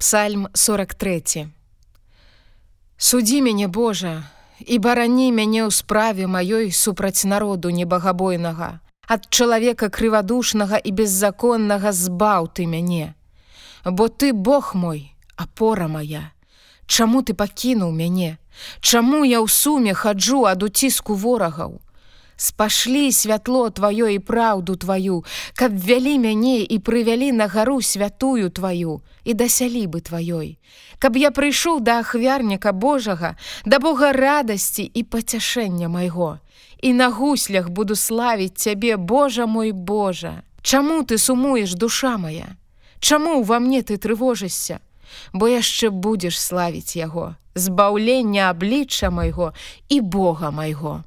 Псальм 43. Судзі мяне Божа і барані мяне ў справе маёй супраць народу небагабойнага. Ад чалавека крывадушнага і беззаконнага збаў ты мяне. Бо ты Бог мой, апора моя. Чаму ты пакінуў мяне? Чаму я ў суме хаджу ад уціску ворагаў? Спашлі святло тваё і праўду тваю, каб вялі мяне і прывялі на гару святую тваю і дасялі бы тваёй. Каб я прыйшоў да ахвярніка Божага, да Бога радасці і пацяшэння майго. І на гуслях буду славіць цябе, Божа мой Божа. Чаму ты сумуеш душа моя? Чаму ва мне ты трывожышся? Бо яшчэ будзеш славіць яго, збаўлення аблічча майго і Бога майго.